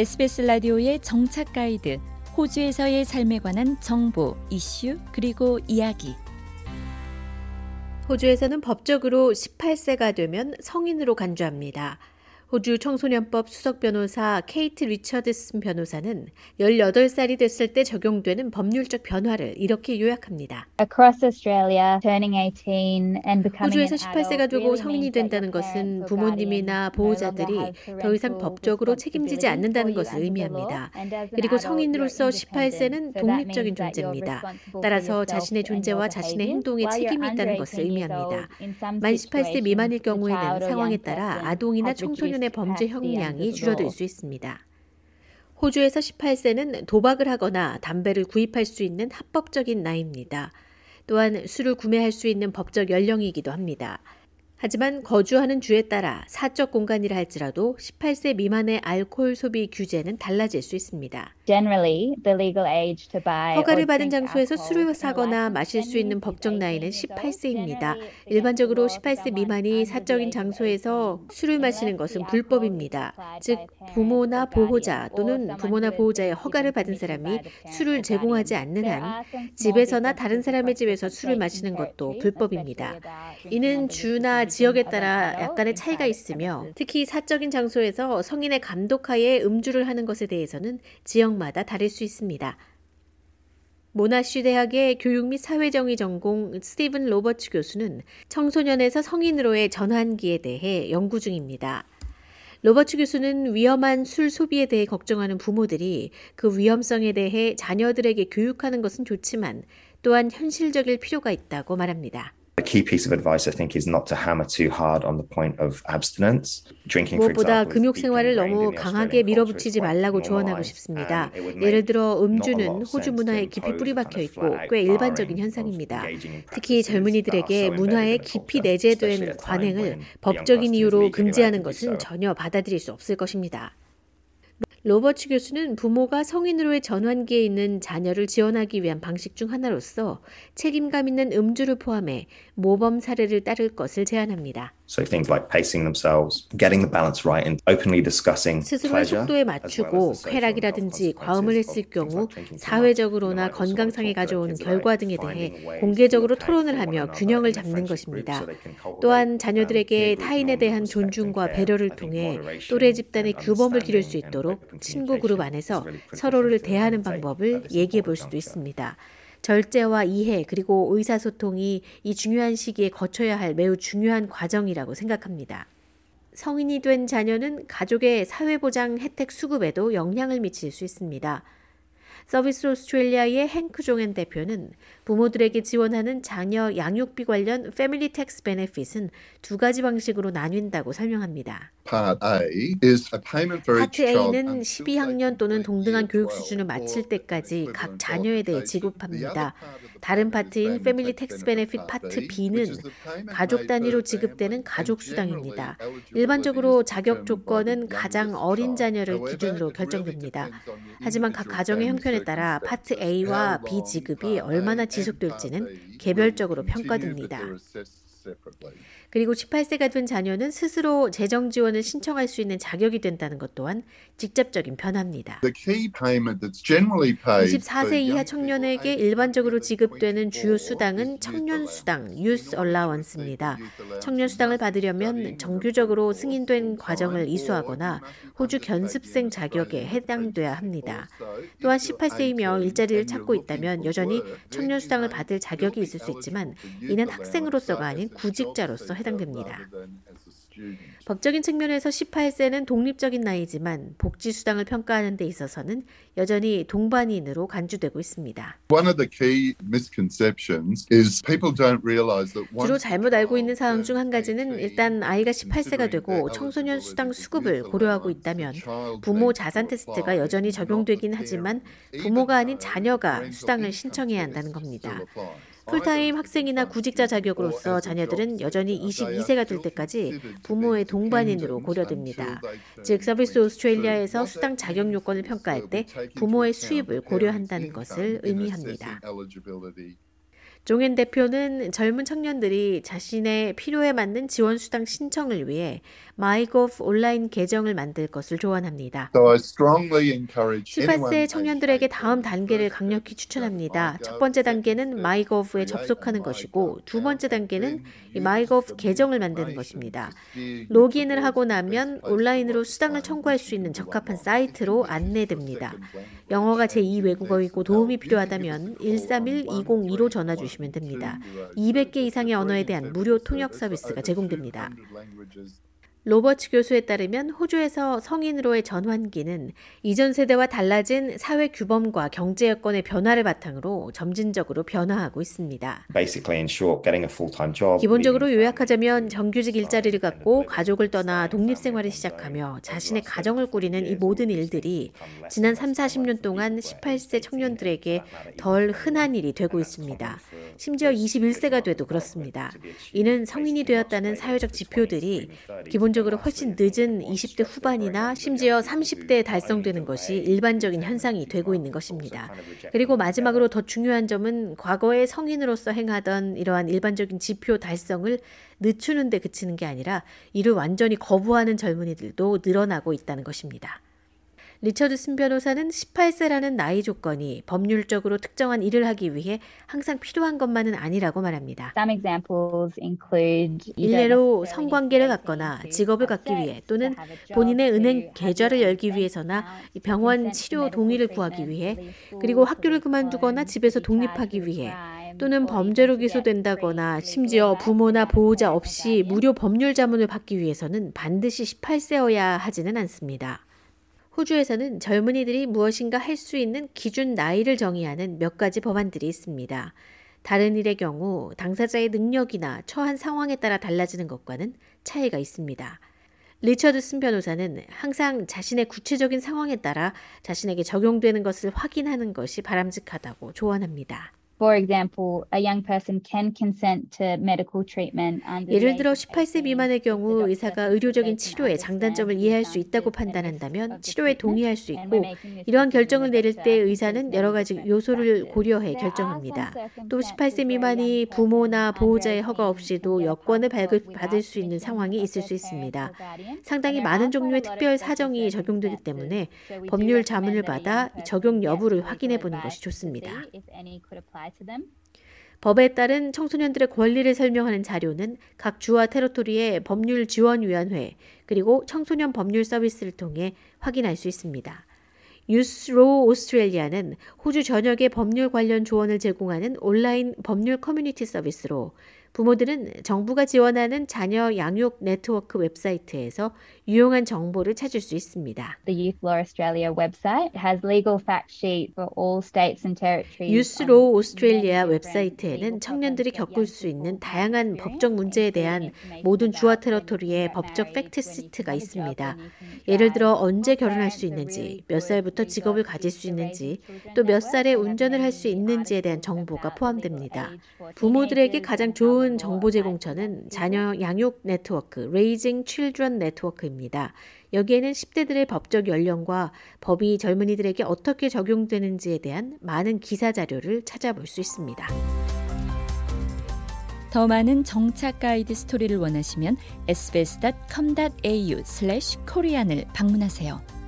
SBS 라디오의 정착 가이드, 호주에서의 삶에 관한 정보, 이슈, 그리고 이야기. 호주에서는 법적으로 18세가 되면 성인으로 간주합니다. 호주 청소년법 수석 변호사 케이트 리처드슨 변호사는 18살이 됐을 때 적용되는 법률적 변화를 이렇게 요약합니다. 호주에서 18세가 되고 성인이 된다는 것은 부모님이나 보호자들이 더 이상 법적으로 책임지지 않는다는 것을 의미합니다. 그리고 성인으로서 18세는 독립적인 존재입니다. 따라서 자신의 존재와 자신의 행동에 책임이 있다는 것을 의미합니다. 만 18세 미만일 경우에는 상황에 따라 아동이나 청소년 청소년의 범죄 형량이 줄어들 수 있습니다. 호주에서 18세는 도박을 하거나 담배를 구입할 수 있는 합법적인 나이입니다. 또한 술을 구매할 수 있는 법적 연령이기도 합니다. 하지만 거주하는 주에 따라 사적 공간이라 할지라도 18세 미만의 알코올 소비 규제는 달라질 수 있습니다. 허가를 받은 장소에서 술을 사거나 마실 수 있는 법적 나이는 18세입니다. 일반적으로 18세 미만이 사적인 장소에서 술을 마시는 것은 불법입니다. 즉 부모나 보호자 또는 부모나 보호자의 허가를 받은 사람이 술을 제공하지 않는 한 집에서나 다른 사람의 집에서 술을 마시는 것도 불법입니다. 이는 주나 지역에 따라 약간의 차이가 있으며 특히 사적인 장소에서 성인의 감독하에 음주를 하는 것에 대해서는 지역 마다 다를 수 있습니다. 모나쉬 대학의 교육 및 사회정의 전공 스티븐 로버츠 교수는 청소년에서 성인으로의 전환기에 대해 연구 중입니다. 로버츠 교수는 위험한 술 소비에 대해 걱정하는 부모들이 그 위험성에 대해 자녀들에게 교육하는 것은 좋지만 또한 현실적일 필요가 있다고 말합니다. Key piece of advice I think is not to hammer too hard on the point of abstinence. Drinking, for 무엇보다 example, 금욕 is 생활을 너무 강하게 밀어붙이지 말라고 조언하고 싶습니다. 예를 들어 음주는 호주 문화에 깊이 impose 뿌리 a kind 박혀 of 있고 꽤 일반적인 현상입니다. 특히 젊은이들에게 문화에 깊이 내재된 관행을 법적인 이유로 금지하는 것은. 전혀 받아들일 수 없을 것입니다. 로버츠 교수는 부모가 성인으로의 전환기에 있는 자녀를 지원하기 위한 방식 중 하나로서 책임감 있는 음주를 포함해 모범 사례를 따를 것을 제안합니다. So things like pacing themselves, getting the balance right, and openly discussing pleasure, 속도에 맞추고 쾌락이라든지 과음을 했을 경우. 사회적으로나 건강상에 가져오는 결과 등에 대해 공개적으로 토론을 하며 균형을 잡는 것입니다. 또한 um, 자녀들에게 타인에 대한 존중과. 배려를 통해 또래 집단의 규범을 기를 수 있도록 친구 그룹 안에서 서로를 대하는 방법을 얘기해 볼 수도. 있습니다. 절제와 이해 그리고 의사소통이 이 중요한 시기에 거쳐야 할 매우 중요한 과정이라고 생각합니다. 성인이 된 자녀는 가족의 사회보장 혜택 수급에도 영향을 미칠 수 있습니다. 서비스 오스트레일리아의 행크 종엔 대표는 부모들에게 지원하는 자녀 양육비 관련 Family Tax Benefit은 두 가지 방식으로 나뉜다고 설명합니다. 파트 A는 until 12학년 또는 동등한 교육 12 수준을 마칠 때까지 각 자녀에 대해 지급합니다. 다른 파트인 Family Tax Benefit 파트 B, B는 가족 단위로 지급되는 가족 수당입니다. 일반적으로 자격 조건은 가장 어린. 자녀를 기준으로 결정됩니다. 하지만 각 가정의 형편에 따라 파트 A와 B 지급이 얼마나 지속될지는 개별적으로 평가됩니다. 그리고 18세가 된 자녀는 스스로 재정 지원을 신청할 수 있는 자격이 된다는 것 또한 직접적인 변화입니다. The key payment that's generally paid 24세 for 이하 청년에게 일반적으로 지급되는 24 주요 수당은 청년. 수당, youth allowance, 청년 수당을 받으려면 정규적으로 승인된 과정을 이수하거나 호주 견습생 자격에 해당돼야. 합니다. 또한 if you're 18세이며 18 일자리를 찾고 있다면 여전히 청년 수당을 받을 자격이 있을 수 있지만 이는 학생으로서가 아닌 구직자로서 해당됩니다. 법적인 측면에서 18세는 독립적인 나이지만 복지 수당을 평가하는 데 있어서는 여전히 동반인으로 간주되고 있습니다. One of the key misconceptions is people don't realize that 주로 잘못 알고 있는 사항 중 한 가지는 18, 일단 아이가 18세가 considering 되고 청소년 수당 수급을 고려하고 있다면 부모 자산 테스트가 여전히 적용되긴 하지만 부모가 아닌 자녀가 수당을 신청해야 한다는 겁니다. 풀타임 학생이나 구직자 자격으로서 자녀들은 여전히 they are 22세가 될 때까지 부모의 동반인으로 고려됩니다. 즉 서비스 22. 오스트레일리아에서 수당 자격 요건을 평가할 때 부모의 수입을 고려한다는 것을 의미합니다. 종엔 대표는 젊은 청년들이 자신의 필요에 맞는 지원 수당 신청을 위해 myGov 온라인 계정을 만들 것을 조언합니다. So I strongly encourage 18세 청년들에게 다음 단계를 강력히 추천합니다. 첫 번째 단계는 myGov에 접속하는 것이고 두 번째 단계는 이 myGov 계정을 만드는 것입니다. 로그인을 하고 나면 온라인으로 수당을 청구할 수 있는 적합한 사이트로 안내됩니다. 영어가 제2 외국어이고 도움이 필요하다면 131-2025 전화 주시 면 됩니다. 200개 이상의 언어에 대한 무료 통역 서비스가 제공됩니다. 로버츠 교수에 따르면 호주에서 성인으로의 전환기는 이전 세대와 달라진 사회 규범과 경제 여건의 변화를 바탕으로 점진적으로 변화하고 있습니다. 기본적으로 요약하자면 정규직 일자리를 갖고 가족을 떠나 독립 생활을 시작하며 자신의 가정을 꾸리는 이 모든 일들이 지난 3, 40년 동안 18세 청년들에게 덜 흔한 일이 되고 있습니다. 심지어 21세가 돼도 그렇습니다. 이는 성인이 되었다는 사회적 지표들이 기본 적으로 훨씬 늦은 20대 후반이나 심지어 30대에 달성되는 것이 일반적인 현상이 되고 있는 것입니다. 그리고 마지막으로 더 중요한 점은 과거의 성인으로서 행하던 이러한 일반적인 지표 달성을 늦추는 데 그치는 게 아니라 이를 완전히 거부하는 젊은이들도 늘어나고 있다는 것입니다. 리처드 슨 변호사는 18세라는 나이 조건이 법률적으로 특정한 일을 하기 위해 항상 필요한 것만은 아니라고 말합니다. 일례로 성관계를 갖거나 직업을 갖기 위해 또는 본인의 은행 계좌를 열기 위해서나 병원 치료 동의를 구하기 위해 그리고 학교를 그만두거나 집에서 독립하기 위해 또는 범죄로 기소된다거나 심지어 부모나 보호자 없이 무료 법률 자문을 받기 위해서는 반드시 18세여야 하지는 않습니다. 호주에서는 젊은이들이 무엇인가 할 수 있는 기준 나이를 정의하는 몇 가지 법안들이 있습니다. 다른 일의 경우 당사자의 능력이나 처한 상황에 따라 달라지는 것과는 차이가 있습니다. 리처드슨 변호사는 항상 자신의 구체적인 상황에 따라 자신에게 적용되는 것을 확인하는 것이 바람직하다고 조언합니다. For example, a young person can consent to medical treatment 예를 들어 of 18세 18 미만의 경우 의사가 의료적인 치료의 장단점을 이해할 수 있다고 판단한다면 치료에 동의할 수 있고 이러한 결정을 내릴 때 의사는 여러 가지 요소를. 고려해 결정합니다. 또 18세 미만이 부모나 보호자의 허가 없이도 여권을 발급받을 수 있는 상황이 있을 수 있습니다. 상당히 많은 종류의 특별 사정이 적용되기 때문에 법률 자문을 받아 적용 여부를 확인해 보는 것이 좋습니다. 법에 따른 청소년들의 권리를 설명하는 자료는 각 주와 테러토리의 법률 지원 위원회 그리고 청소년 법률 서비스를 통해 확인할 수 있습니다. 유스로 오스트레일리아는 호주 전역의 법률 관련 조언을 제공하는 온라인 법률 커뮤니티 서비스로 부모들은 정부가 지원하는 자녀 양육 네트워크 웹사이트에서 유용한 정보를 찾을 수 있습니다. The Youth Law Australia website has legal fact sheet for all states and territories. Youth Law Australia 웹사이트에는 청년들이 겪을 수 있는 다양한 법적 문제에 대한 모든 주와 테러토리의 법적 fact sheet가 있습니다. 예를 들어 언제 결혼할 수 있는지, 몇 살부터 직업을 가질 수 있는지, 또 몇 살에 운전을 할 수 있는지에 대한 정보가 포함됩니다. 부모들에게 가장 좋은 정보 제공처는 자녀 양육 네트워크, Raising Children 네트워크입니다. 여기에는 10대들의 법적 연령과 법이 젊은이들에게 어떻게 적용되는지에 대한 많은 기사 자료를 찾아볼 수 있습니다. 더 많은 정착 가이드 스토리를 원하시면 sbs.com.au/korean을 방문하세요.